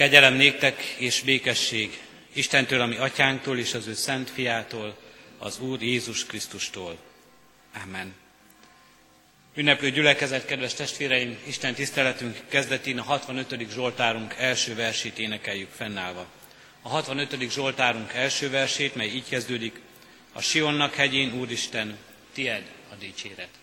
Kegyelem néktek és békesség Istentől, ami atyánktól és az ő szent fiától, az Úr Jézus Krisztustól. Amen. Ünneplő gyülekezet, kedves testvéreim, Isten tiszteletünk kezdetén a 65. Zsoltárunk első versét énekeljük fennállva. A 65. Zsoltárunk első versét, mely így kezdődik, a Sionnak hegyén, Úristen, tied a dicséret.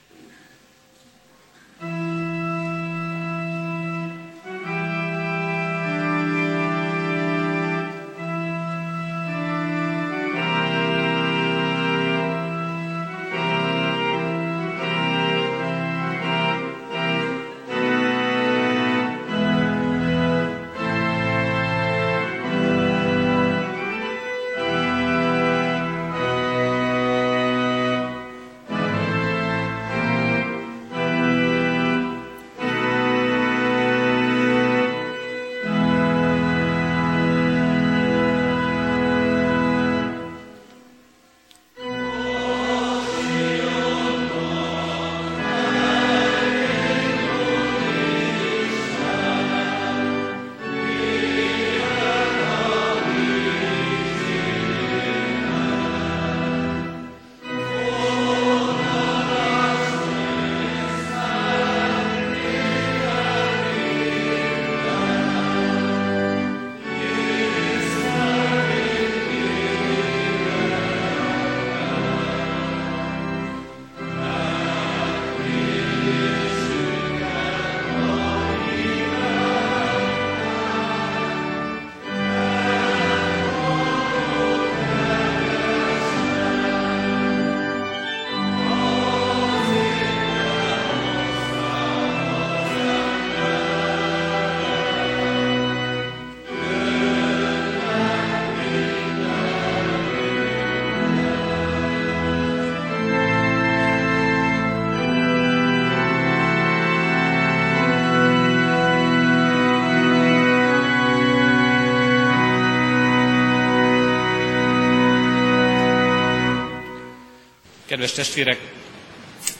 Kedves testvérek,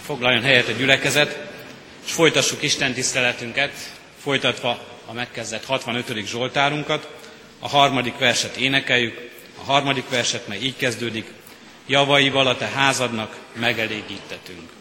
foglaljon helyet a gyülekezet, és folytassuk Isten tiszteletünket, folytatva a megkezdett 65. Zsoltárunkat. A harmadik verset énekeljük, a harmadik verset, mely így kezdődik, javaival a te házadnak megelégítetünk.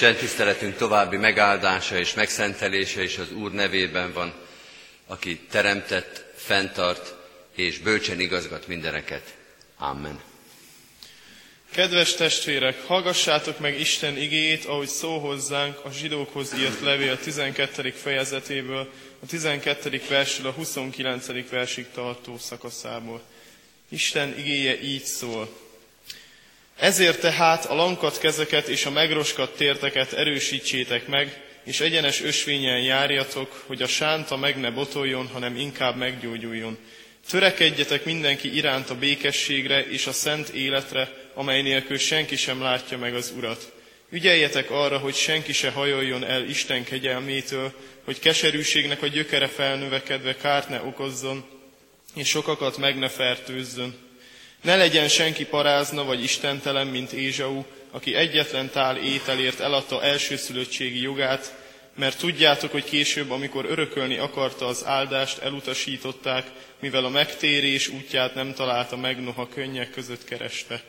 Isten tiszteletünk további megáldása és megszentelése is az Úr nevében van, aki teremtett, fenntart és bölcsen igazgat mindeneket. Amen. Kedves testvérek, hallgassátok meg Isten igéjét, ahogy szó hozzánk a zsidókhoz írt levél 12. fejezetéből, a 12. versről a 29. versig tartó szakaszából. Isten igéje így szól. Ezért tehát a lankat kezeket és a megroskat térteket erősítsétek meg, és egyenes ösvényen járjatok, hogy a sánta meg ne botoljon, hanem inkább meggyógyuljon. Törekedjetek mindenki iránt a békességre és a szent életre, amely nélkül senki sem látja meg az Urat. Ügyeljetek arra, hogy senki se hajoljon el Isten kegyelmétől, hogy keserűségnek a gyökere felnövekedve kárt ne okozzon, és sokakat meg ne fertőzzön. Ne legyen senki parázna vagy istentelen, mint Ézsau, aki egyetlen tál ételért eladta elsőszülöttségi jogát, mert tudjátok, hogy később, amikor örökölni akarta az áldást, elutasították, mivel a megtérés útját nem találta meg, noha könnyek között kereste.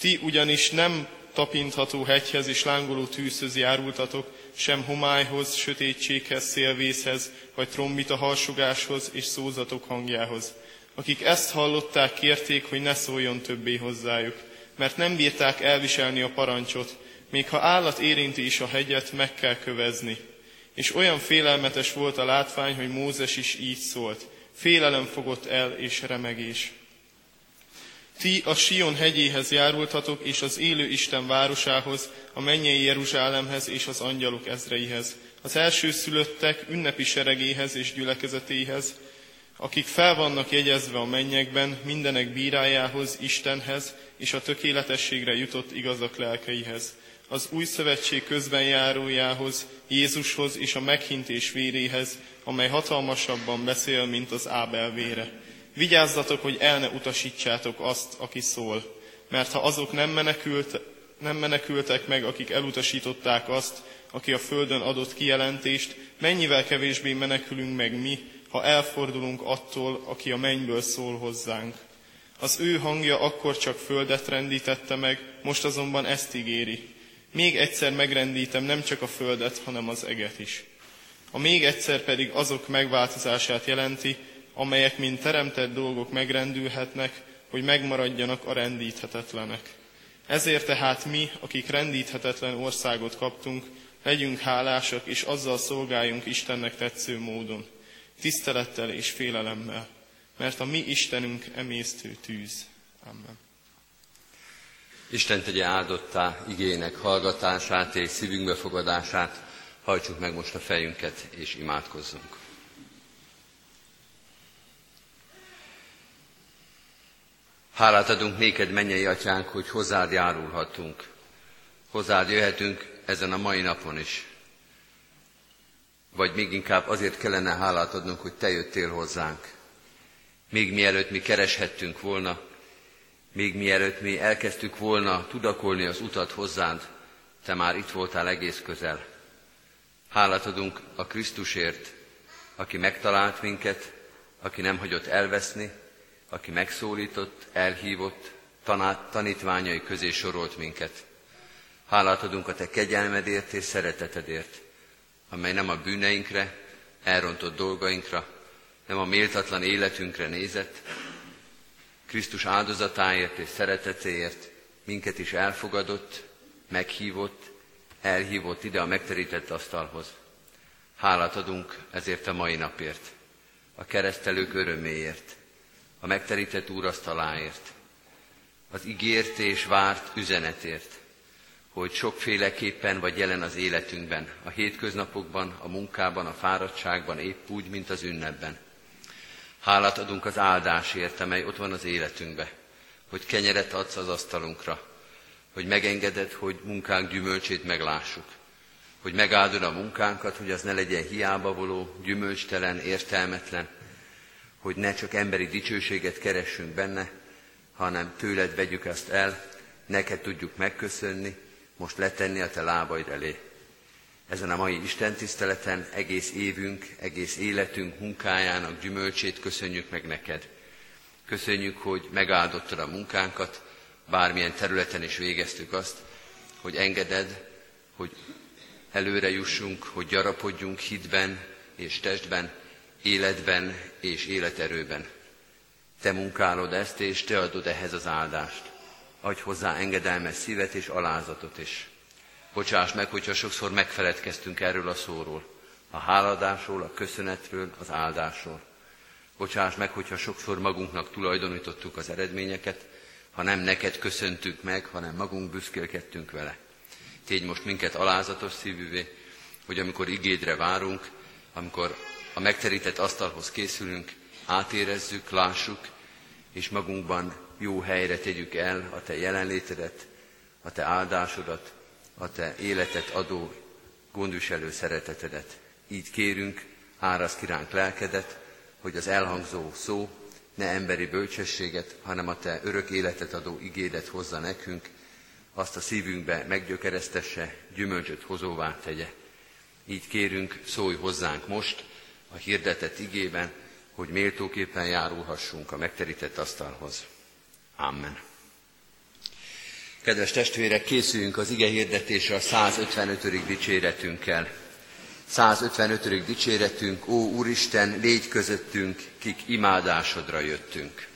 Ti ugyanis nem tapintható hegyhez és lángoló tűzhöz járultatok, sem homályhoz, sötétséghez, szélvészhez, vagy trombita harsogáshoz és szózatok hangjához. Akik ezt hallották, kérték, hogy ne szóljon többé hozzájuk, mert nem bírták elviselni a parancsot, még ha állat érinti is a hegyet, meg kell kövezni. És olyan félelmetes volt a látvány, hogy Mózes is így szólt. Félelem fogott el és remegés. Ti a Sion hegyéhez járultatok, és az élő Isten városához, a mennyei Jeruzsálemhez és az angyalok ezreihez, az első szülöttek ünnepi seregéhez és gyülekezetéhez, akik fel vannak jegyezve a mennyekben mindenek bírájához, Istenhez és a tökéletességre jutott igazak lelkeihez, az új szövetség közben járójához, Jézushoz és a meghintés véréhez, amely hatalmasabban beszél, mint az Ábel vére. Vigyázzatok, hogy el ne utasítsátok azt, aki szól, mert ha azok nem, menekült, nem menekültek meg, akik elutasították azt, aki a földön adott kijelentést, mennyivel kevésbé menekülünk meg mi, ha elfordulunk attól, aki a mennyből szól hozzánk. Az ő hangja akkor csak földet rendítette meg, most azonban ezt ígéri. Még egyszer megrendítem nem csak a földet, hanem az eget is. A még egyszer pedig azok megváltozását jelenti, amelyek mint teremtett dolgok megrendülhetnek, hogy megmaradjanak a rendíthetetlenek. Ezért tehát mi, akik rendíthetetlen országot kaptunk, legyünk hálásak, és azzal szolgáljunk Istennek tetsző módon, tisztelettel és félelemmel, mert a mi Istenünk emésztő tűz. Amen. Isten tegye áldottá igének hallgatását és szívünkbe fogadását, hajtsuk meg most a fejünket és imádkozzunk. Hálát adunk néked, mennyei atyánk, hogy hozzád járulhatunk. Hozzád jöhetünk ezen a mai napon is. Vagy még inkább azért kellene hálát adnunk, hogy te jöttél hozzánk. Még mielőtt mi kereshettünk volna, még mielőtt mi elkezdtük volna tudakolni az utat hozzád, te már itt voltál egész közel. Hálát adunk a Krisztusért, aki megtalált minket, aki nem hagyott elveszni, aki megszólított, elhívott, tanát, tanítványai közé sorolt minket. Hálát adunk a Te kegyelmedért és szeretetedért, amely nem a bűneinkre, elrontott dolgainkra, nem a méltatlan életünkre nézett, Krisztus áldozatáért és szeretetéért minket is elfogadott, meghívott, elhívott ide a megterített asztalhoz. Hálát adunk ezért a mai napért, a keresztelők öröméért, a megterített úrasztaláért, az ígért és várt üzenetért, hogy sokféleképpen vagy jelen az életünkben, a hétköznapokban, a munkában, a fáradtságban, épp úgy, mint az ünnepben. Hálát adunk az áldásért, amely ott van az életünkbe, hogy kenyeret adsz az asztalunkra, hogy megengeded, hogy munkánk gyümölcsét meglássuk, hogy megáldod a munkánkat, hogy az ne legyen hiába voló, gyümölcstelen, értelmetlen, hogy ne csak emberi dicsőséget keressünk benne, hanem tőled vegyük ezt el, neked tudjuk megköszönni, most letenni a te lábaid elé. Ezen a mai Isten tiszteleten egész évünk, egész életünk munkájának gyümölcsét köszönjük meg neked. Köszönjük, hogy megáldottad a munkánkat, bármilyen területen is végeztük azt, hogy engeded, hogy előre jussunk, hogy gyarapodjunk hitben és testben, életben és életerőben. Te munkálod ezt, és Te adod ehhez az áldást. Adj hozzá engedelmes szívet és alázatot is. Bocsáss meg, hogyha sokszor megfeledkeztünk erről a szóról, a háladásról, a köszönetről, az áldásról. Bocsáss meg, hogyha sokszor magunknak tulajdonítottuk az eredményeket, ha nem neked köszöntük meg, hanem magunk büszkélkedtünk vele. Tégy most minket alázatos szívűvé, hogy amikor igédre várunk, amikor a megterített asztalhoz készülünk, átérezzük, lássuk, és magunkban jó helyre tegyük el a Te jelenlétedet, a Te áldásodat, a Te életet adó gondviselő szeretetedet. Így kérünk, árasz kiránk lelkedet, hogy az elhangzó szó ne emberi bölcsességet, hanem a Te örök életet adó igédet hozza nekünk, azt a szívünkbe meggyökeresztesse, gyümölcsöt hozóvá tegye. Így kérünk, szólj hozzánk most a hirdetett igében, hogy méltóképpen járulhassunk a megterített asztalhoz. Amen. Kedves testvérek, készüljünk az ige hirdetésre a 155. dicséretünkkel. 155. dicséretünk, ó Úristen, légy közöttünk, kik imádásodra jöttünk.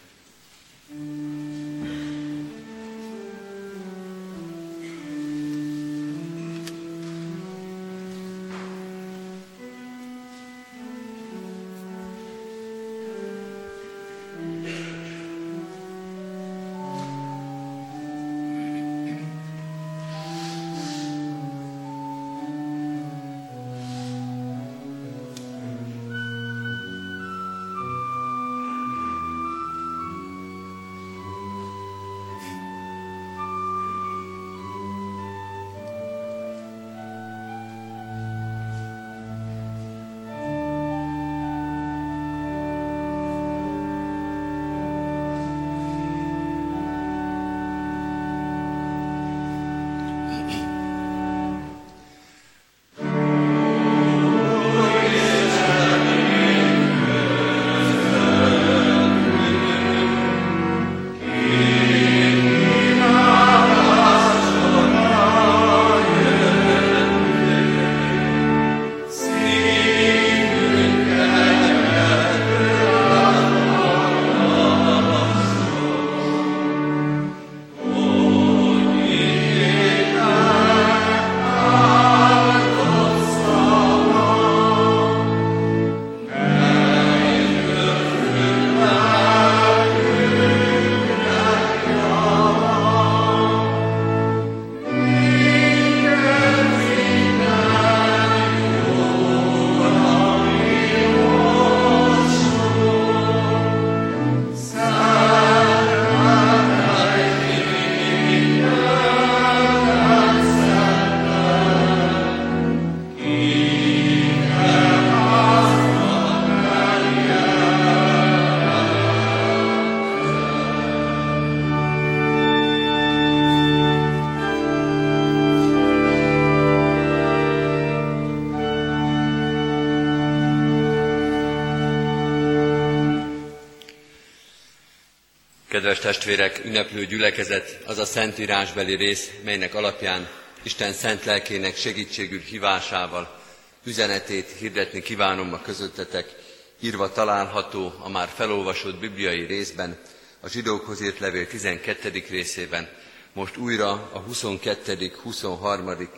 Kedves testvérek, ünneplő gyülekezet az a szentírásbeli rész, melynek alapján Isten szent lelkének segítségül hívásával üzenetét hirdetni kívánom a közöttetek, írva található a már felolvasott bibliai részben, a zsidókhoz írt levél 12. részében, most újra a 22., 23.,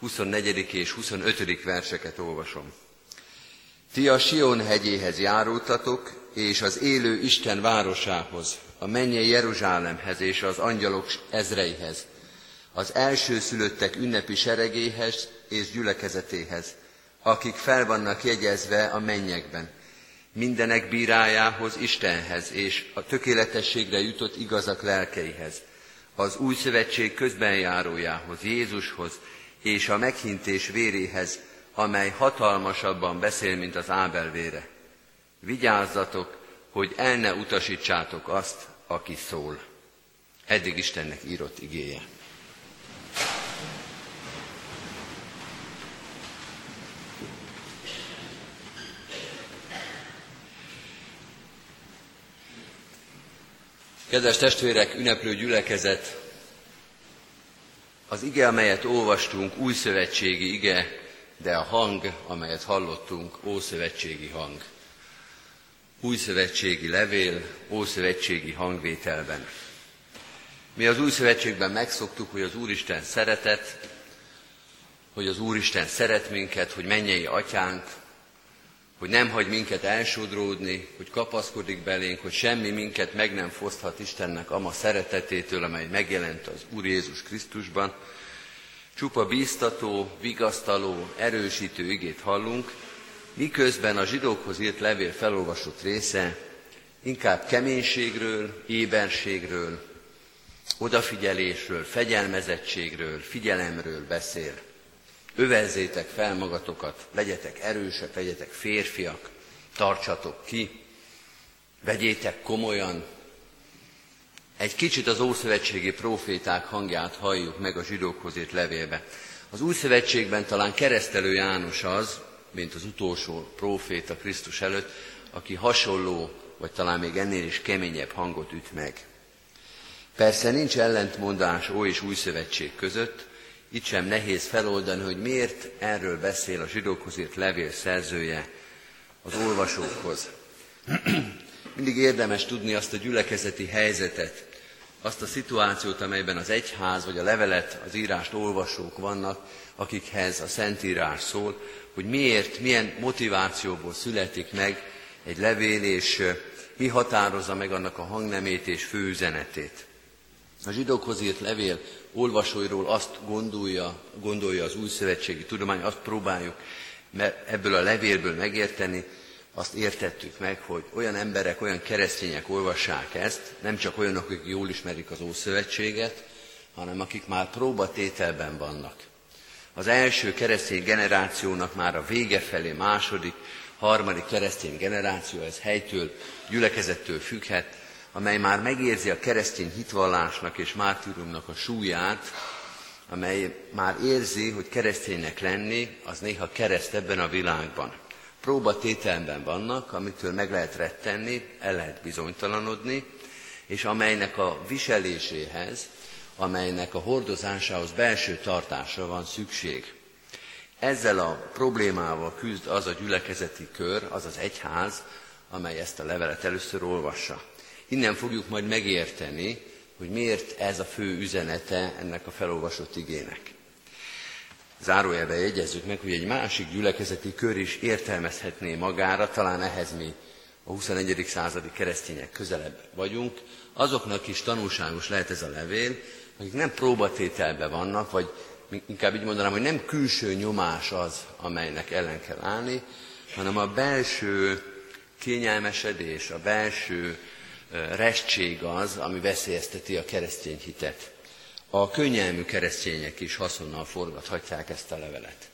24. és 25. verseket olvasom. Ti a Sion hegyéhez járultatok, és az élő Isten városához, a mennyei Jeruzsálemhez és az angyalok ezreihez, az első szülöttek ünnepi seregéhez és gyülekezetéhez, akik fel vannak jegyezve a mennyekben, mindenek bírájához, Istenhez és a tökéletességre jutott igazak lelkeihez, az új szövetség közbenjárójához, Jézushoz és a meghintés véréhez, amely hatalmasabban beszél, mint az Ábel vére. Vigyázzatok, hogy el ne utasítsátok azt, aki szól. Eddig Istennek írott igéje. Kedves testvérek, ünneplő gyülekezet, az ige, amelyet olvastunk, új szövetségi ige, de a hang, amelyet hallottunk, ószövetségi hang. Új szövetségi levél, ószövetségi hangvételben. Mi az új szövetségben megszoktuk, hogy az Úristen szeretet, hogy az Úristen szeret minket, hogy mennyei atyánk, hogy nem hagy minket elsodródni, hogy kapaszkodik belénk, hogy semmi minket meg nem foszthat Istennek ama szeretetétől, amely megjelent az Úr Jézus Krisztusban. Csupa bíztató, vigasztaló, erősítő igét hallunk, miközben a zsidókhoz írt levél felolvasott része inkább keménységről, éberségről, odafigyelésről, fegyelmezettségről, figyelemről beszél. Övezzétek fel magatokat, legyetek erősek, legyetek férfiak, tartsatok ki, vegyétek komolyan. Egy kicsit az ószövetségi proféták hangját halljuk meg a zsidókhoz írt levélbe. Az új szövetségben talán keresztelő János az, mint az utolsó proféta Krisztus előtt, aki hasonló, vagy talán még ennél is keményebb hangot üt meg. Persze nincs ellentmondás Ó és Új Szövetség között, itt sem nehéz feloldani, hogy miért erről beszél a zsidókhoz írt levél szerzője az olvasókhoz. Mindig érdemes tudni azt a gyülekezeti helyzetet, azt a szituációt, amelyben az egyház vagy a levelet, az írást olvasók vannak, akikhez a Szentírás szól, hogy miért, milyen motivációból születik meg egy levél, és mi határozza meg annak a hangnemét és főüzenetét. A zsidókhoz írt levél olvasóiról azt gondolja, gondolja az új szövetségi tudomány, azt próbáljuk ebből a levélből megérteni, azt értettük meg, hogy olyan emberek, olyan keresztények olvassák ezt, nem csak olyanok, akik jól ismerik az Ószövetséget, hanem akik már próbatételben vannak. Az első keresztény generációnak már a vége felé, második, harmadik keresztény generáció, ez helytől, gyülekezettől függhet, amely már megérzi a keresztény hitvallásnak és mártírumnak a súlyát, amely már érzi, hogy kereszténynek lenni, az néha kereszt ebben a világban. Próbatételben vannak, amitől meg lehet rettenni, el lehet bizonytalanodni, és amelynek a viseléséhez, amelynek a hordozásához belső tartásra van szükség. Ezzel a problémával küzd az a gyülekezeti kör, az az egyház, amely ezt a levelet először olvassa. Innen fogjuk majd megérteni, hogy miért ez a fő üzenete ennek a felolvasott igének. Zárójelben jegyezzük meg, hogy egy másik gyülekezeti kör is értelmezhetné magára, talán ehhez mi a 21. századi keresztények közelebb vagyunk, azoknak is tanulságos lehet ez a levél, akik nem próbatételben vannak, vagy inkább így mondanám, hogy nem külső nyomás az, amelynek ellen kell állni, hanem a belső kényelmesedés, a belső restség az, ami veszélyezteti a keresztény hitet. A könnyelmű keresztények is haszonnal forgathatják ezt a levelet.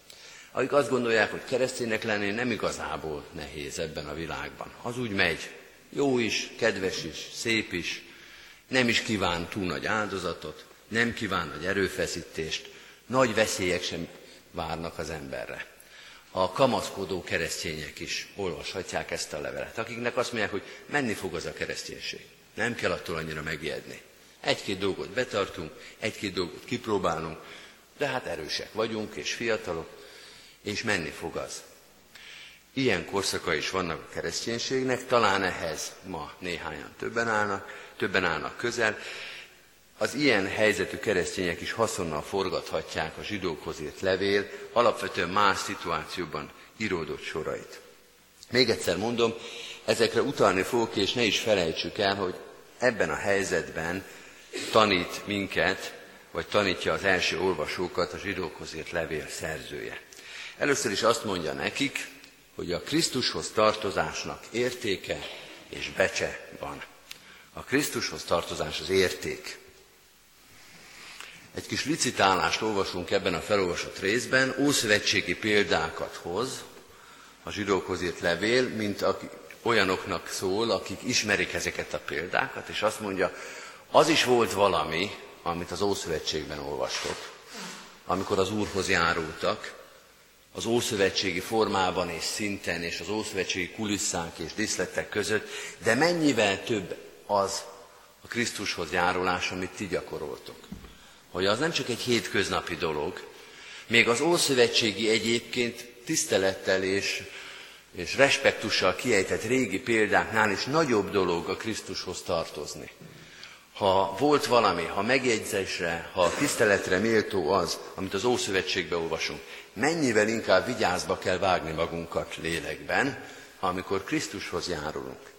Akik azt gondolják, hogy kereszténynek lenni nem igazából nehéz ebben a világban. Az úgy megy. Jó is, kedves is, szép is, nem is kíván túl nagy áldozatot, nem kíván nagy erőfeszítést, nagy veszélyek sem várnak az emberre a kamaszkodó keresztények is olvashatják ezt a levelet, akiknek azt mondják, hogy menni fog az a kereszténység. Nem kell attól annyira megijedni. Egy-két dolgot betartunk, egy-két dolgot kipróbálunk, de hát erősek vagyunk, és fiatalok, és menni fog az. Ilyen korszaka is vannak a kereszténységnek, talán ehhez ma néhányan többen állnak, többen állnak közel, az ilyen helyzetű keresztények is haszonnal forgathatják a zsidókhoz írt levél, alapvetően más szituációban íródott sorait. Még egyszer mondom, ezekre utalni fogok, és ne is felejtsük el, hogy ebben a helyzetben tanít minket, vagy tanítja az első olvasókat a zsidókhoz írt levél szerzője. Először is azt mondja nekik, hogy a Krisztushoz tartozásnak értéke és becse van. A Krisztushoz tartozás az érték. Egy kis licitálást olvasunk ebben a felolvasott részben, ószövetségi példákat hoz a zsidókhoz írt levél, mint aki, olyanoknak szól, akik ismerik ezeket a példákat, és azt mondja, az is volt valami, amit az Ószövetségben olvastok, amikor az Úrhoz járultak, az ószövetségi formában és szinten, és az ószövetségi kulisszák és diszletek között, de mennyivel több az, a Krisztushoz járulás, amit ti gyakoroltok. Hogy az nem csak egy hétköznapi dolog, még az Ószövetségi egyébként tisztelettel és, és respektussal kiejtett régi példáknál is nagyobb dolog a Krisztushoz tartozni. Ha volt valami, ha megjegyzésre, ha tiszteletre méltó az, amit az Ószövetségbe olvasunk, mennyivel inkább vigyázba kell vágni magunkat lélekben, amikor Krisztushoz járulunk.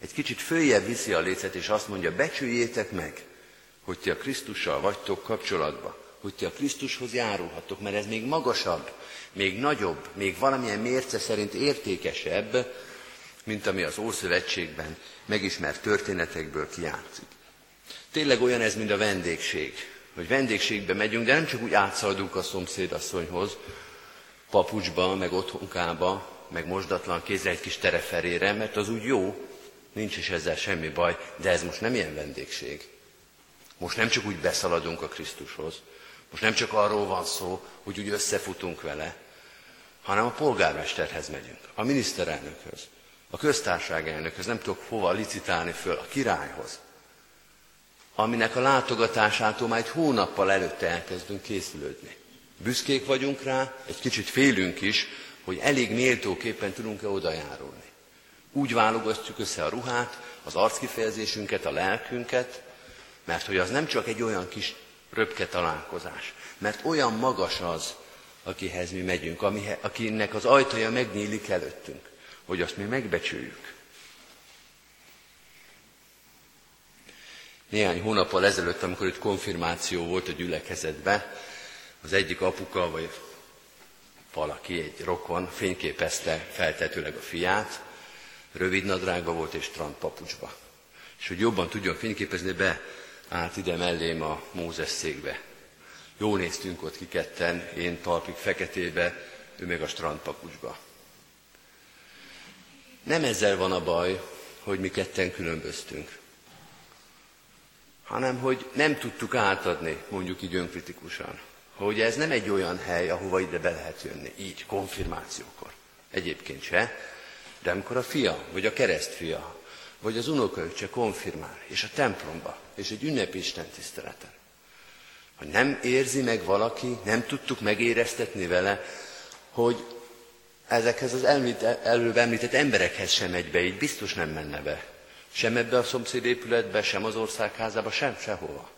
Egy kicsit följebb viszi a lécet, és azt mondja, becsüljétek meg, hogy ti a Krisztussal vagytok kapcsolatban, hogy ti a Krisztushoz járulhattok, mert ez még magasabb, még nagyobb, még valamilyen mérce szerint értékesebb, mint ami az Ószövetségben megismert történetekből kiátszik. Tényleg olyan ez, mint a vendégség, hogy vendégségbe megyünk, de nem csak úgy átszaladunk a szomszédasszonyhoz, papucsba, meg otthonkába, meg mosdatlan kézre egy kis tereferére, mert az úgy jó, nincs is ezzel semmi baj, de ez most nem ilyen vendégség. Most nem csak úgy beszaladunk a Krisztushoz, most nem csak arról van szó, hogy úgy összefutunk vele, hanem a polgármesterhez megyünk, a miniszterelnökhöz, a köztársaság elnökhöz, nem tudok hova licitálni föl, a királyhoz, aminek a látogatásától már egy hónappal előtte elkezdünk készülődni. Büszkék vagyunk rá, egy kicsit félünk is, hogy elég méltóképpen tudunk-e odajárulni. Úgy válogatjuk össze a ruhát, az arckifejezésünket, a lelkünket, mert hogy az nem csak egy olyan kis röpke találkozás, mert olyan magas az, akihez mi megyünk, akinek az ajtaja megnyílik előttünk, hogy azt mi megbecsüljük. Néhány hónappal ezelőtt, amikor itt konfirmáció volt a gyülekezetben, az egyik apuka, vagy valaki, egy rokon fényképezte feltetőleg a fiát, rövid nadrágba volt és strandpapucsba. És hogy jobban tudjon fényképezni, be állt ide mellém a Mózes székbe. Jó néztünk ott kiketten, én talpig feketébe, ő meg a strandpapucsba. Nem ezzel van a baj, hogy mi ketten különböztünk, hanem hogy nem tudtuk átadni, mondjuk így önkritikusan, hogy ez nem egy olyan hely, ahova ide be lehet jönni, így, konfirmációkor. Egyébként se, de amikor a fia, vagy a keresztfia, vagy az unokaöccse konfirmál, és a templomba, és egy ünnepi Isten tiszteleten, hogy nem érzi meg valaki, nem tudtuk megéreztetni vele, hogy ezekhez az előbb említett emberekhez sem megy be, így biztos nem menne be. Sem ebbe a szomszéd épületbe, sem az országházába, sem sehova.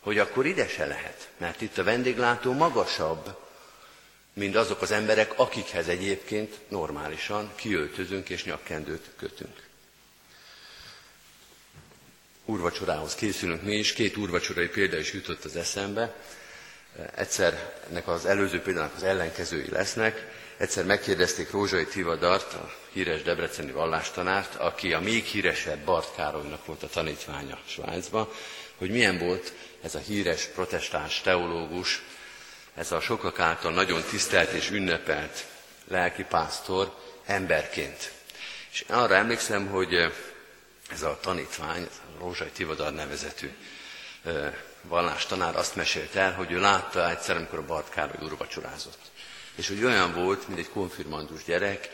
Hogy akkor ide se lehet, mert itt a vendéglátó magasabb, mint azok az emberek, akikhez egyébként normálisan kiöltözünk és nyakkendőt kötünk. Úrvacsorához készülünk mi is, két úrvacsorai példa is jutott az eszembe. Egyszer ennek az előző példának az ellenkezői lesznek. Egyszer megkérdezték Rózsai Tivadart, a híres debreceni vallástanárt, aki a még híresebb Bart Károlynak volt a tanítványa Svájcban, hogy milyen volt ez a híres protestáns teológus, ez a sokak által nagyon tisztelt és ünnepelt lelkipásztor emberként. És arra emlékszem, hogy ez a tanítvány, a Rózsai Tivadar nevezetű vallástanár azt mesélt el, hogy ő látta egyszer, amikor a Bart Károly úrvacsorázott. És hogy olyan volt, mint egy konfirmandus gyerek,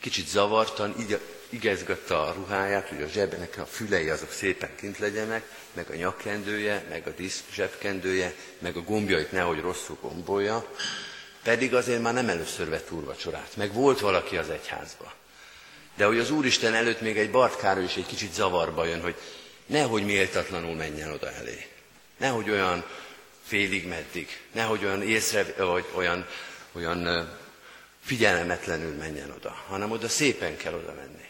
kicsit zavartan, így igezgatta a ruháját, hogy a zsebnek a fülei azok szépen kint legyenek, meg a nyakkendője, meg a disz zsebkendője, meg a gombjait nehogy rosszul gombolja, pedig azért már nem először vett úrvacsorát, meg volt valaki az egyházba. De hogy az Úristen előtt még egy Bartkáról is egy kicsit zavarba jön, hogy nehogy méltatlanul menjen oda elé. Nehogy olyan félig meddig, nehogy olyan észre, vagy olyan, olyan figyelmetlenül menjen oda, hanem oda szépen kell oda menni.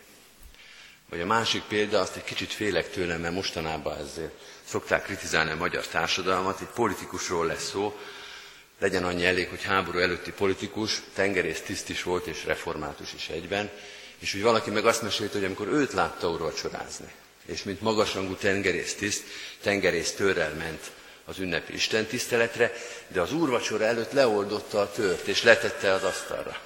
Vagy a másik példa, azt egy kicsit félek tőle, mert mostanában ezért szokták kritizálni a magyar társadalmat, egy politikusról lesz szó, legyen annyi elég, hogy háború előtti politikus, tengerész tiszt is volt, és református is egyben, és úgy valaki meg azt mesélte, hogy amikor őt látta urvacsorázni, és mint magasrangú tengerész tiszt, tengerész törrel ment az ünnepi istentiszteletre, de az úrvacsora előtt leoldotta a tört, és letette az asztalra.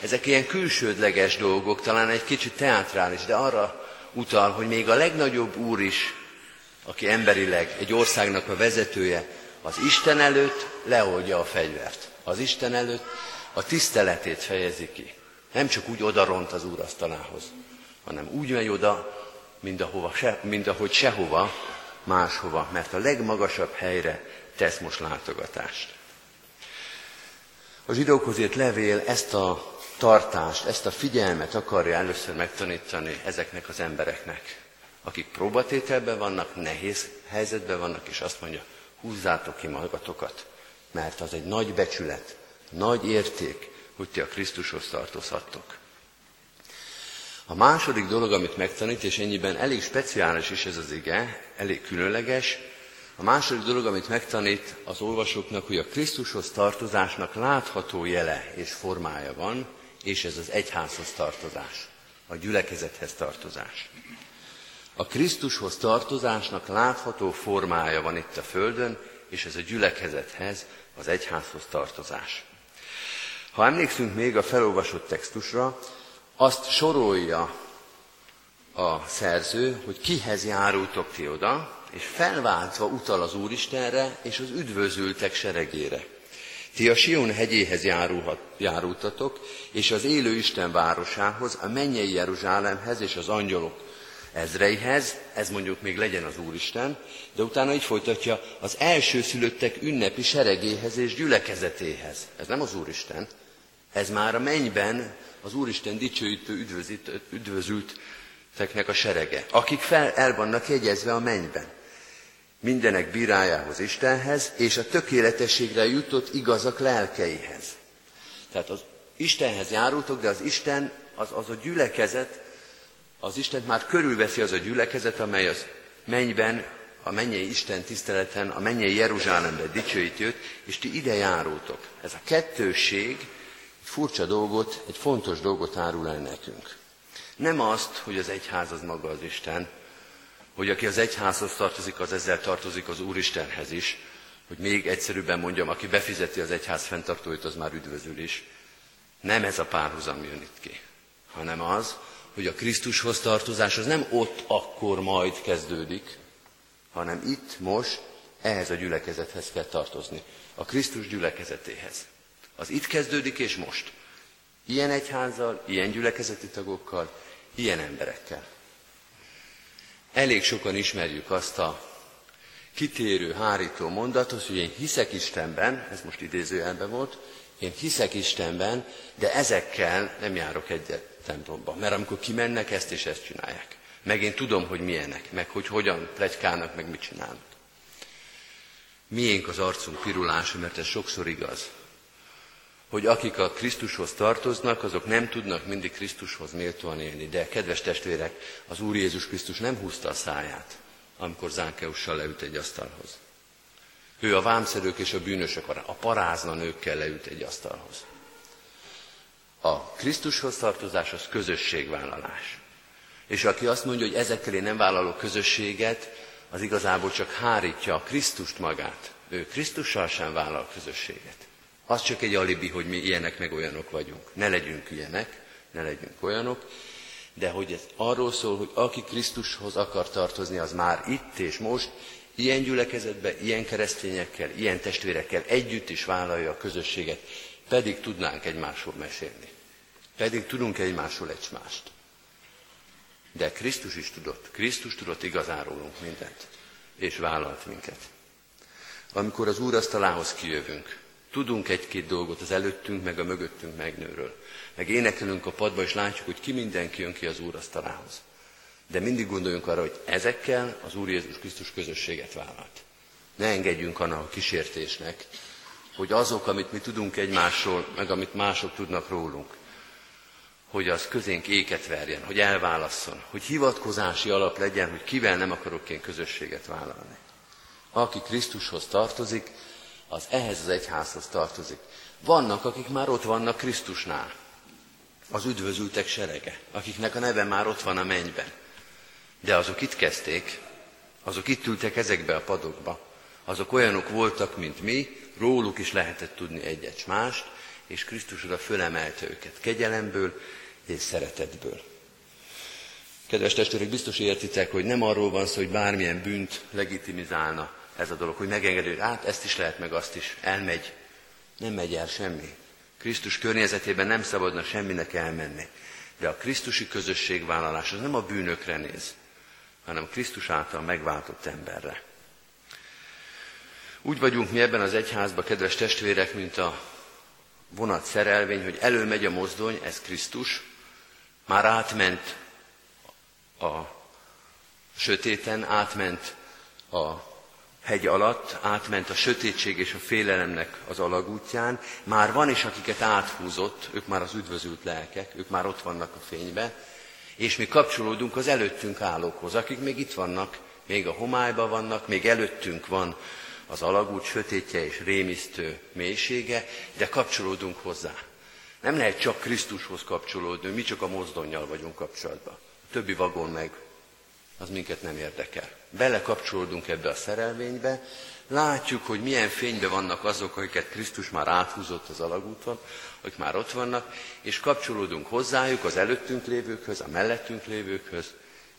Ezek ilyen külsődleges dolgok, talán egy kicsit teátrális, de arra utal, hogy még a legnagyobb úr is, aki emberileg egy országnak a vezetője, az Isten előtt leoldja a fegyvert. Az Isten előtt a tiszteletét fejezi ki. Nem csak úgy odaront az úrasztalához, hanem úgy megy oda, mint, ahova, se, mint ahogy sehova máshova, mert a legmagasabb helyre tesz most látogatást. A zsidókhoz írt levél ezt a tartást, ezt a figyelmet akarja először megtanítani ezeknek az embereknek, akik próbatételben vannak, nehéz helyzetben vannak, és azt mondja, húzzátok ki magatokat, mert az egy nagy becsület, nagy érték, hogy ti a Krisztushoz tartozhattok. A második dolog, amit megtanít, és ennyiben elég speciális is ez az ige, elég különleges, a második dolog, amit megtanít az olvasóknak, hogy a Krisztushoz tartozásnak látható jele és formája van, és ez az egyházhoz tartozás, a gyülekezethez tartozás. A Krisztushoz tartozásnak látható formája van itt a Földön, és ez a gyülekezethez, az egyházhoz tartozás. Ha emlékszünk még a felolvasott textusra, azt sorolja a szerző, hogy kihez járultok ti oda, és felváltva utal az Úristenre és az üdvözültek seregére. Ti a Sion hegyéhez járulhat, járultatok, és az élő Isten városához, a mennyei Jeruzsálemhez és az angyalok ezreihez, ez mondjuk még legyen az Úristen, de utána így folytatja az elsőszülöttek ünnepi seregéhez és gyülekezetéhez. Ez nem az Úristen, ez már a mennyben az Úristen dicsőítő, üdvözülteknek a serege, akik fel el vannak jegyezve a mennyben mindenek bírájához Istenhez, és a tökéletességre jutott igazak lelkeihez. Tehát az Istenhez járultok, de az Isten, az, az a gyülekezet, az Isten már körülveszi az a gyülekezet, amely az mennyben, a mennyei Isten tiszteleten, a mennyei Jeruzsálemben dicsőíti őt, és ti ide járultok. Ez a kettőség egy furcsa dolgot, egy fontos dolgot árul el nekünk. Nem azt, hogy az egyház az maga az Isten, hogy aki az egyházhoz tartozik, az ezzel tartozik az Úristenhez is, hogy még egyszerűbben mondjam, aki befizeti az egyház fenntartóit, az már üdvözül is. Nem ez a párhuzam jön itt ki, hanem az, hogy a Krisztushoz tartozás az nem ott akkor majd kezdődik, hanem itt, most, ehhez a gyülekezethez kell tartozni. A Krisztus gyülekezetéhez. Az itt kezdődik és most. Ilyen egyházzal, ilyen gyülekezeti tagokkal, ilyen emberekkel. Elég sokan ismerjük azt a kitérő, hárító mondatot, hogy én hiszek Istenben, ez most idézőjelben volt, én hiszek Istenben, de ezekkel nem járok egyet templomba. Mert amikor kimennek, ezt és ezt csinálják. Meg én tudom, hogy milyenek, meg hogy hogyan plegykálnak, meg mit csinálnak. Miénk az arcunk pirulása, mert ez sokszor igaz hogy akik a Krisztushoz tartoznak, azok nem tudnak mindig Krisztushoz méltóan élni. De, kedves testvérek, az Úr Jézus Krisztus nem húzta a száját, amikor Zánkeussal leült egy asztalhoz. Ő a vámszerők és a bűnösök, a parázna nőkkel leült egy asztalhoz. A Krisztushoz tartozás az közösségvállalás. És aki azt mondja, hogy ezekkel én nem vállalok közösséget, az igazából csak hárítja a Krisztust magát. Ő Krisztussal sem vállal közösséget. Az csak egy alibi, hogy mi ilyenek meg olyanok vagyunk. Ne legyünk ilyenek, ne legyünk olyanok, de hogy ez arról szól, hogy aki Krisztushoz akar tartozni, az már itt és most, ilyen gyülekezetben, ilyen keresztényekkel, ilyen testvérekkel együtt is vállalja a közösséget, pedig tudnánk egymásról mesélni. Pedig tudunk egymásról egymást. De Krisztus is tudott. Krisztus tudott igazárólunk mindent, és vállalt minket. Amikor az úrasztalához kijövünk, Tudunk egy-két dolgot az előttünk, meg a mögöttünk megnőről. Meg énekelünk a padba, és látjuk, hogy ki mindenki jön ki az Úr asztalához. De mindig gondoljunk arra, hogy ezekkel az Úr Jézus Krisztus közösséget vállalt. Ne engedjünk annak a kísértésnek, hogy azok, amit mi tudunk egymásról, meg amit mások tudnak rólunk, hogy az közénk éket verjen, hogy elválasszon, hogy hivatkozási alap legyen, hogy kivel nem akarok én közösséget vállalni. Aki Krisztushoz tartozik, az ehhez az egyházhoz tartozik. Vannak, akik már ott vannak Krisztusnál. Az üdvözültek serege, akiknek a neve már ott van a mennyben. De azok itt kezdték, azok itt ültek ezekbe a padokba. Azok olyanok voltak, mint mi, róluk is lehetett tudni egyet mást, és Krisztus oda fölemelte őket kegyelemből és szeretetből. Kedves testvérek, biztos értitek, hogy nem arról van szó, hogy bármilyen bűnt legitimizálna ez a dolog, hogy megengedő, hát ezt is lehet, meg azt is, elmegy. Nem megy el semmi. Krisztus környezetében nem szabadna semminek elmenni. De a Krisztusi közösségvállalás az nem a bűnökre néz, hanem Krisztus által megváltott emberre. Úgy vagyunk mi ebben az egyházban, kedves testvérek, mint a vonat szerelvény, hogy előmegy a mozdony, ez Krisztus, már átment a sötéten, átment a hegy alatt, átment a sötétség és a félelemnek az alagútján, már van is, akiket áthúzott, ők már az üdvözült lelkek, ők már ott vannak a fénybe, és mi kapcsolódunk az előttünk állókhoz, akik még itt vannak, még a homályban vannak, még előttünk van az alagút sötétje és rémisztő mélysége, de kapcsolódunk hozzá. Nem lehet csak Krisztushoz kapcsolódni, mi csak a mozdonyjal vagyunk kapcsolatban. A többi vagon meg, az minket nem érdekel. Belekapcsolódunk ebbe a szerelvénybe, látjuk, hogy milyen fényben vannak azok, akiket Krisztus már áthúzott az alagúton, akik már ott vannak, és kapcsolódunk hozzájuk, az előttünk lévőkhöz, a mellettünk lévőkhöz,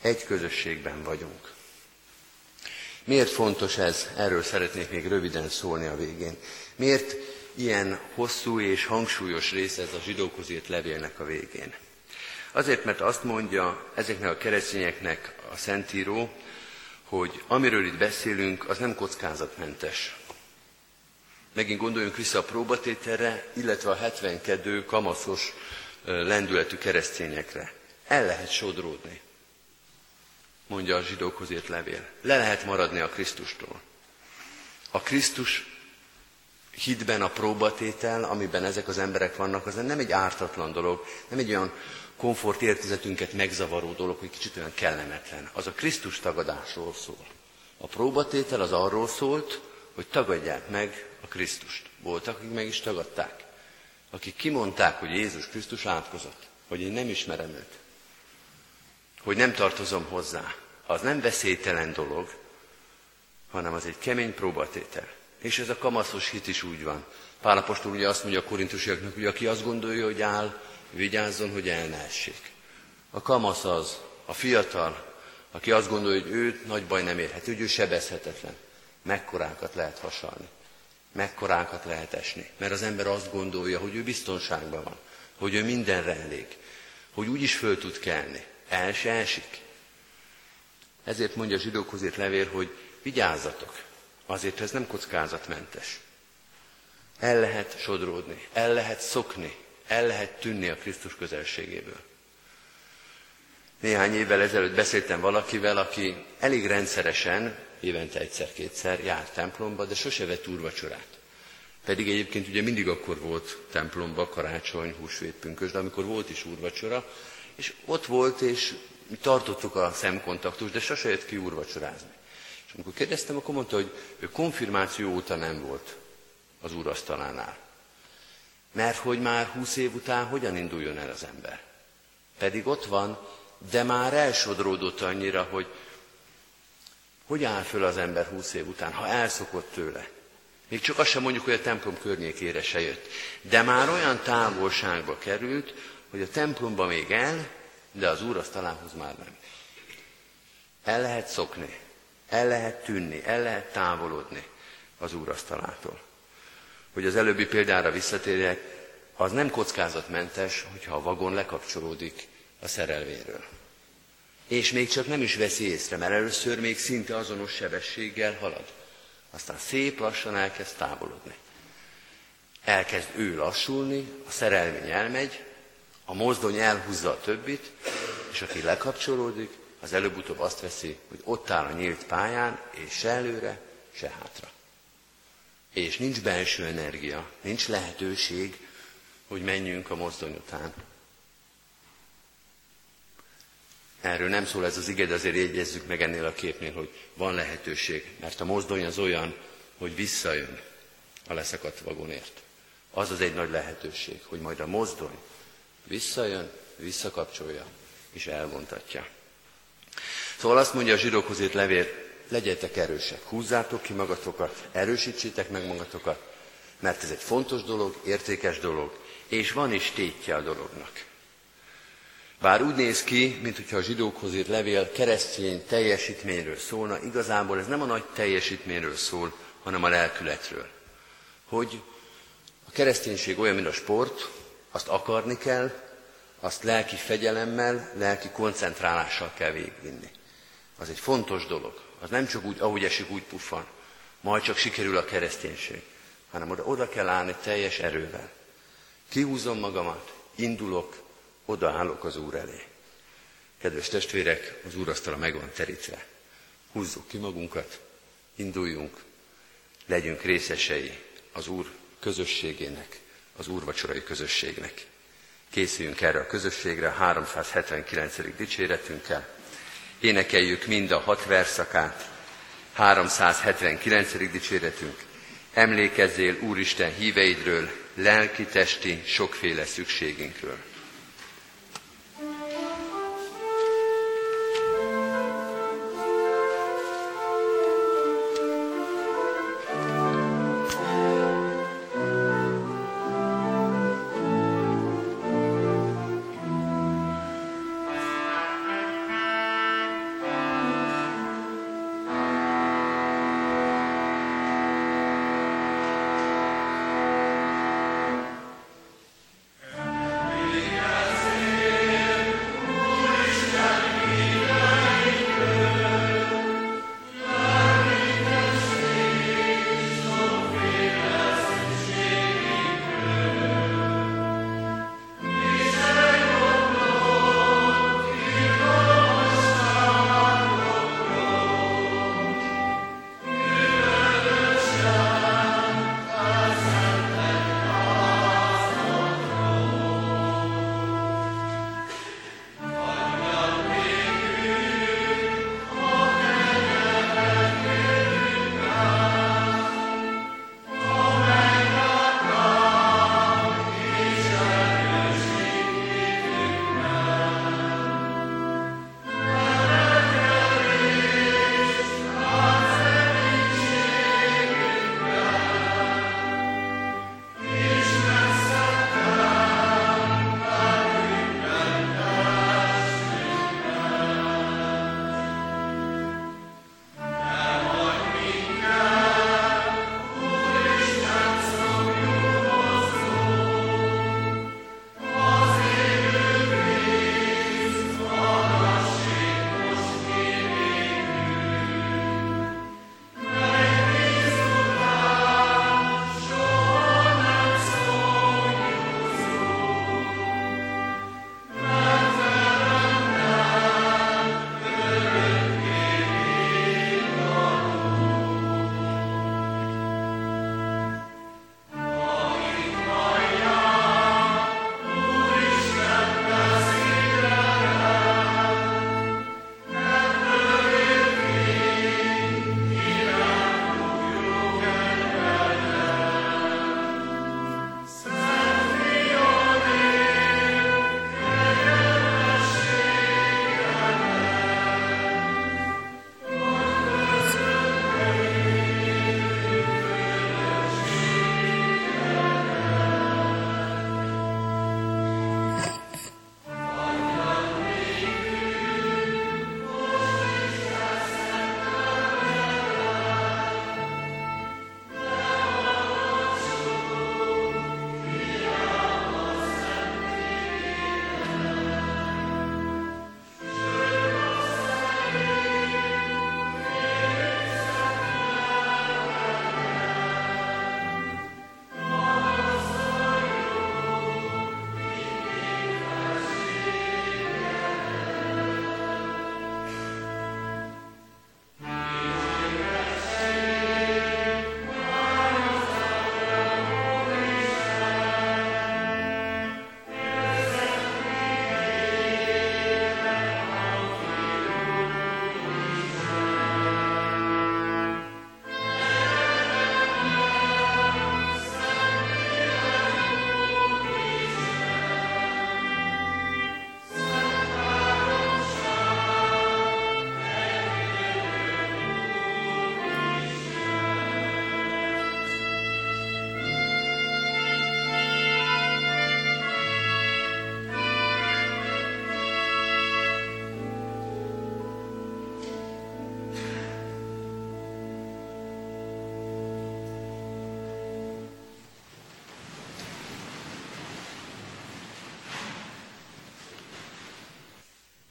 egy közösségben vagyunk. Miért fontos ez? Erről szeretnék még röviden szólni a végén. Miért ilyen hosszú és hangsúlyos része ez a zsidókhoz írt levélnek a végén? Azért, mert azt mondja ezeknek a keresztényeknek a Szentíró, hogy amiről itt beszélünk, az nem kockázatmentes. Megint gondoljunk vissza a próbatételre, illetve a 72 kamaszos lendületű keresztényekre. El lehet sodródni mondja a zsidókhoz írt levél. Le lehet maradni a Krisztustól. A Krisztus hitben a próbatétel, amiben ezek az emberek vannak, az nem egy ártatlan dolog, nem egy olyan komfort értezetünket megzavaró dolog, hogy kicsit olyan kellemetlen. Az a Krisztus tagadásról szól. A próbatétel az arról szólt, hogy tagadják meg a Krisztust. Voltak, akik meg is tagadták. Akik kimondták, hogy Jézus Krisztus átkozott, hogy én nem ismerem őt hogy nem tartozom hozzá, az nem veszélytelen dolog, hanem az egy kemény próbatétel. És ez a kamaszos hit is úgy van. Pálapostól ugye azt mondja a korintusiaknak, hogy aki azt gondolja, hogy áll, vigyázzon, hogy el ne essék. A kamasz az, a fiatal, aki azt gondolja, hogy ő nagy baj nem érhet, hogy ő sebezhetetlen. Mekkorákat lehet hasalni, mekkorákat lehet esni, mert az ember azt gondolja, hogy ő biztonságban van, hogy ő mindenre elég, hogy úgy is föl tud kelni el se esik. Ezért mondja a zsidókhoz írt levél, hogy vigyázzatok, azért ez nem kockázatmentes. El lehet sodródni, el lehet szokni, el lehet tűnni a Krisztus közelségéből. Néhány évvel ezelőtt beszéltem valakivel, aki elég rendszeresen, évente egyszer-kétszer járt templomba, de sose vett úrvacsorát. Pedig egyébként ugye mindig akkor volt templomba karácsony, húsvét, pünkös, de amikor volt is úrvacsora, és ott volt, és mi tartottuk a szemkontaktust, de sose jött ki úrvacsorázni. És amikor kérdeztem, akkor mondta, hogy ő konfirmáció óta nem volt az úrasztalánál. Mert hogy már húsz év után hogyan induljon el az ember? Pedig ott van, de már elsodródott annyira, hogy hogy áll föl az ember húsz év után, ha elszokott tőle. Még csak azt sem mondjuk, hogy a templom környékére se jött. De már olyan távolságba került, hogy a templomba még el, de az asztalához már nem. El lehet szokni, el lehet tűnni, el lehet távolodni az asztalától. Hogy az előbbi példára visszatérjek, az nem kockázatmentes, hogyha a vagon lekapcsolódik a szerelvéről. És még csak nem is veszi észre, mert először még szinte azonos sebességgel halad. Aztán szép lassan elkezd távolodni. Elkezd ő lassulni, a szerelmény elmegy, a mozdony elhúzza a többit, és aki lekapcsolódik, az előbb-utóbb azt veszi, hogy ott áll a nyílt pályán, és se előre, se hátra. És nincs belső energia, nincs lehetőség, hogy menjünk a mozdony után. Erről nem szól ez az iged, azért jegyezzük meg ennél a képnél, hogy van lehetőség, mert a mozdony az olyan, hogy visszajön a leszakadt vagonért. Az az egy nagy lehetőség, hogy majd a mozdony Visszajön, visszakapcsolja, és elvontatja. Szóval azt mondja a zsidókhoz írt levél, legyetek erősek, húzzátok ki magatokat, erősítsétek meg magatokat, mert ez egy fontos dolog, értékes dolog, és van is tétje a dolognak. Bár úgy néz ki, mintha a zsidókhoz írt levél keresztény teljesítményről szólna, igazából ez nem a nagy teljesítményről szól, hanem a lelkületről. Hogy a kereszténység olyan, mint a sport, azt akarni kell, azt lelki fegyelemmel, lelki koncentrálással kell végigvinni. az egy fontos dolog. Az nem csak úgy, ahogy esik, úgy puffan. Majd csak sikerül a kereszténység. Hanem oda, oda kell állni teljes erővel. Kihúzom magamat, indulok, odaállok az Úr elé. Kedves testvérek, az úrasztala meg van terítve. Húzzuk ki magunkat, induljunk, legyünk részesei az Úr közösségének, az úrvacsorai közösségnek. Készüljünk erre a közösségre a 379. dicséretünkkel. Énekeljük mind a hat verszakát, 379. dicséretünk. Emlékezzél Úristen híveidről, lelki-testi sokféle szükségünkről.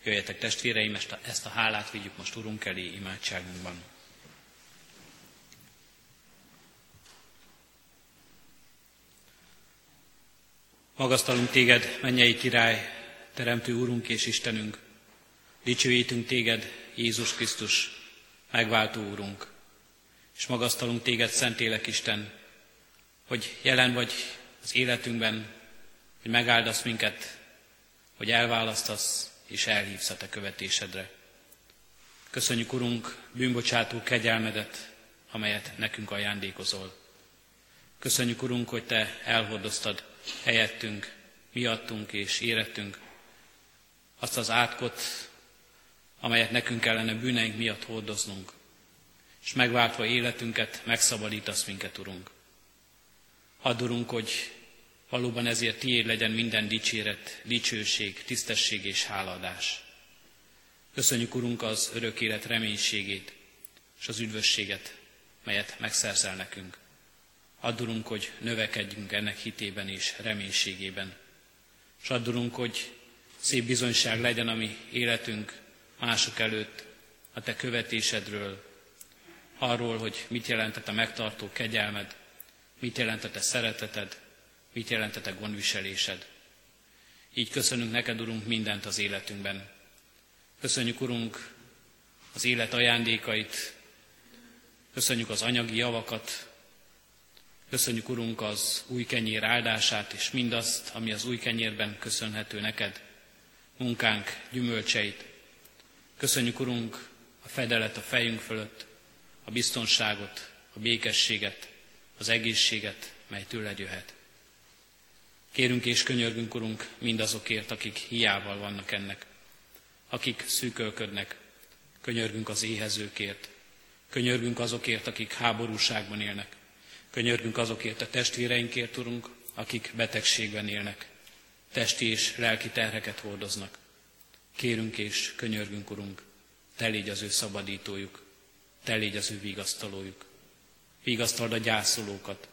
Jöjjetek testvéreim, ezt a hálát vigyük most Urunk elé imádságunkban. Magasztalunk téged, mennyei király, teremtő Úrunk és Istenünk. Dicsőítünk téged, Jézus Krisztus, megváltó Úrunk. És magasztalunk téged, Szentélek Isten, hogy jelen vagy az életünkben, hogy megáldasz minket, hogy elválasztasz és elhívsz a te követésedre. Köszönjük, Urunk, bűnbocsátó kegyelmedet, amelyet nekünk ajándékozol. Köszönjük, Urunk, hogy Te elhordoztad helyettünk, miattunk és érettünk azt az átkot, amelyet nekünk kellene bűneink miatt hordoznunk, és megváltva életünket, megszabadítasz minket, Urunk. Add, Urunk, hogy valóban ezért tiéd legyen minden dicséret, dicsőség, tisztesség és háladás. Köszönjük, Urunk, az örök élet reménységét és az üdvösséget, melyet megszerzel nekünk. Addurunk, hogy növekedjünk ennek hitében és reménységében. És addurunk, hogy szép bizonyság legyen a mi életünk mások előtt a Te követésedről, arról, hogy mit jelentett a megtartó kegyelmed, mit jelentett a szereteted, mit jelentett a gondviselésed. Így köszönünk neked, Urunk, mindent az életünkben. Köszönjük, Urunk, az élet ajándékait, köszönjük az anyagi javakat, Köszönjük, Urunk, az új kenyér áldását, és mindazt, ami az új kenyérben köszönhető neked, munkánk gyümölcseit. Köszönjük, Urunk, a fedelet a fejünk fölött, a biztonságot, a békességet, az egészséget, mely tőled jöhet. Kérünk és könyörgünk, Urunk, mindazokért, akik hiával vannak ennek, akik szűkölködnek, könyörgünk az éhezőkért, könyörgünk azokért, akik háborúságban élnek, Könyörgünk azokért a testvéreinkért, Urunk, akik betegségben élnek, testi és lelki terheket hordoznak. Kérünk és könyörgünk, Urunk, te légy az ő szabadítójuk, te légy az ő vigasztalójuk. Vigasztald a gyászolókat,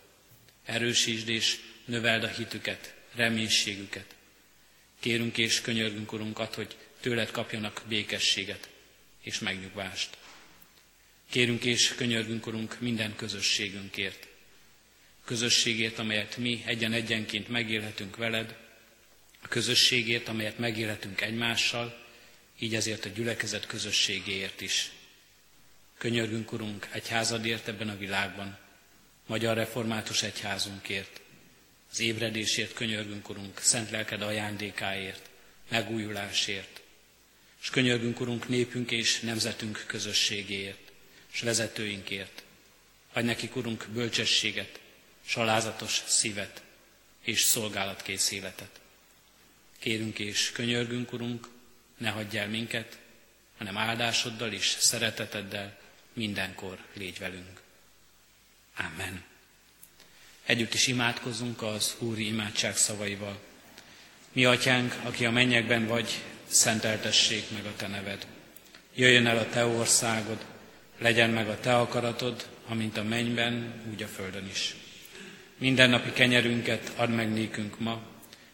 erősítsd és növeld a hitüket, reménységüket. Kérünk és könyörgünk, Urunk, ad, hogy tőled kapjanak békességet és megnyugvást. Kérünk és könyörgünk, Urunk, minden közösségünkért, közösségét, amelyet mi egyen-egyenként megélhetünk veled, a közösségét, amelyet megélhetünk egymással, így ezért a gyülekezet közösségéért is. Könyörgünk, Urunk, egyházadért ebben a világban, Magyar Református Egyházunkért, az ébredésért könyörgünk, Urunk, szent lelked ajándékáért, megújulásért, és könyörgünk, Urunk, népünk és nemzetünk közösségéért, és vezetőinkért. Adj nekik, Urunk, bölcsességet, salázatos szívet és szolgálatkész életet. Kérünk és könyörgünk, Urunk, ne hagyj el minket, hanem áldásoddal és szereteteddel mindenkor légy velünk. Amen. Együtt is imádkozunk az Úri imádság szavaival. Mi atyánk, aki a mennyekben vagy, szenteltessék meg a te neved. Jöjjön el a te országod, legyen meg a te akaratod, amint a mennyben, úgy a földön is. Mindennapi kenyerünket add meg nékünk ma,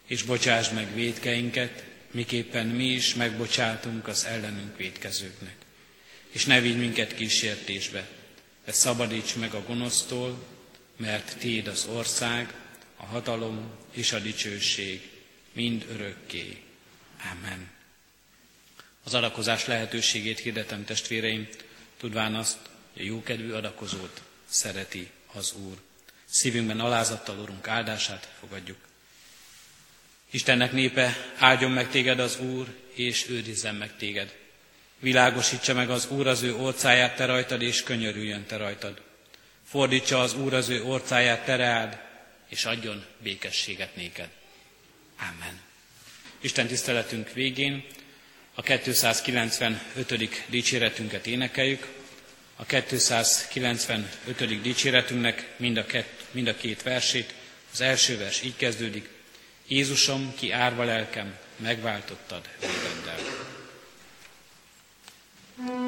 és bocsásd meg védkeinket, miképpen mi is megbocsátunk az ellenünk védkezőknek. És ne vigy minket kísértésbe, de szabadíts meg a gonosztól, mert Téd az ország, a hatalom és a dicsőség mind örökké. Amen. Az adakozás lehetőségét hirdetem testvéreim, tudván azt, hogy a jókedvű adakozót szereti az Úr. Szívünkben alázattal, Urunk, áldását fogadjuk. Istennek népe, áldjon meg téged az Úr, és őrizzen meg téged. Világosítsa meg az Úr az ő orcáját te rajtad, és könyörüljön te rajtad. Fordítsa az Úr az ő orcáját te reád, és adjon békességet néked. Amen. Isten tiszteletünk végén a 295. dicséretünket énekeljük. A 295. dicséretünknek mind a, kett, mind a két versét. Az első vers így kezdődik. Jézusom, ki árva lelkem, megváltottad végre. Mm-hmm.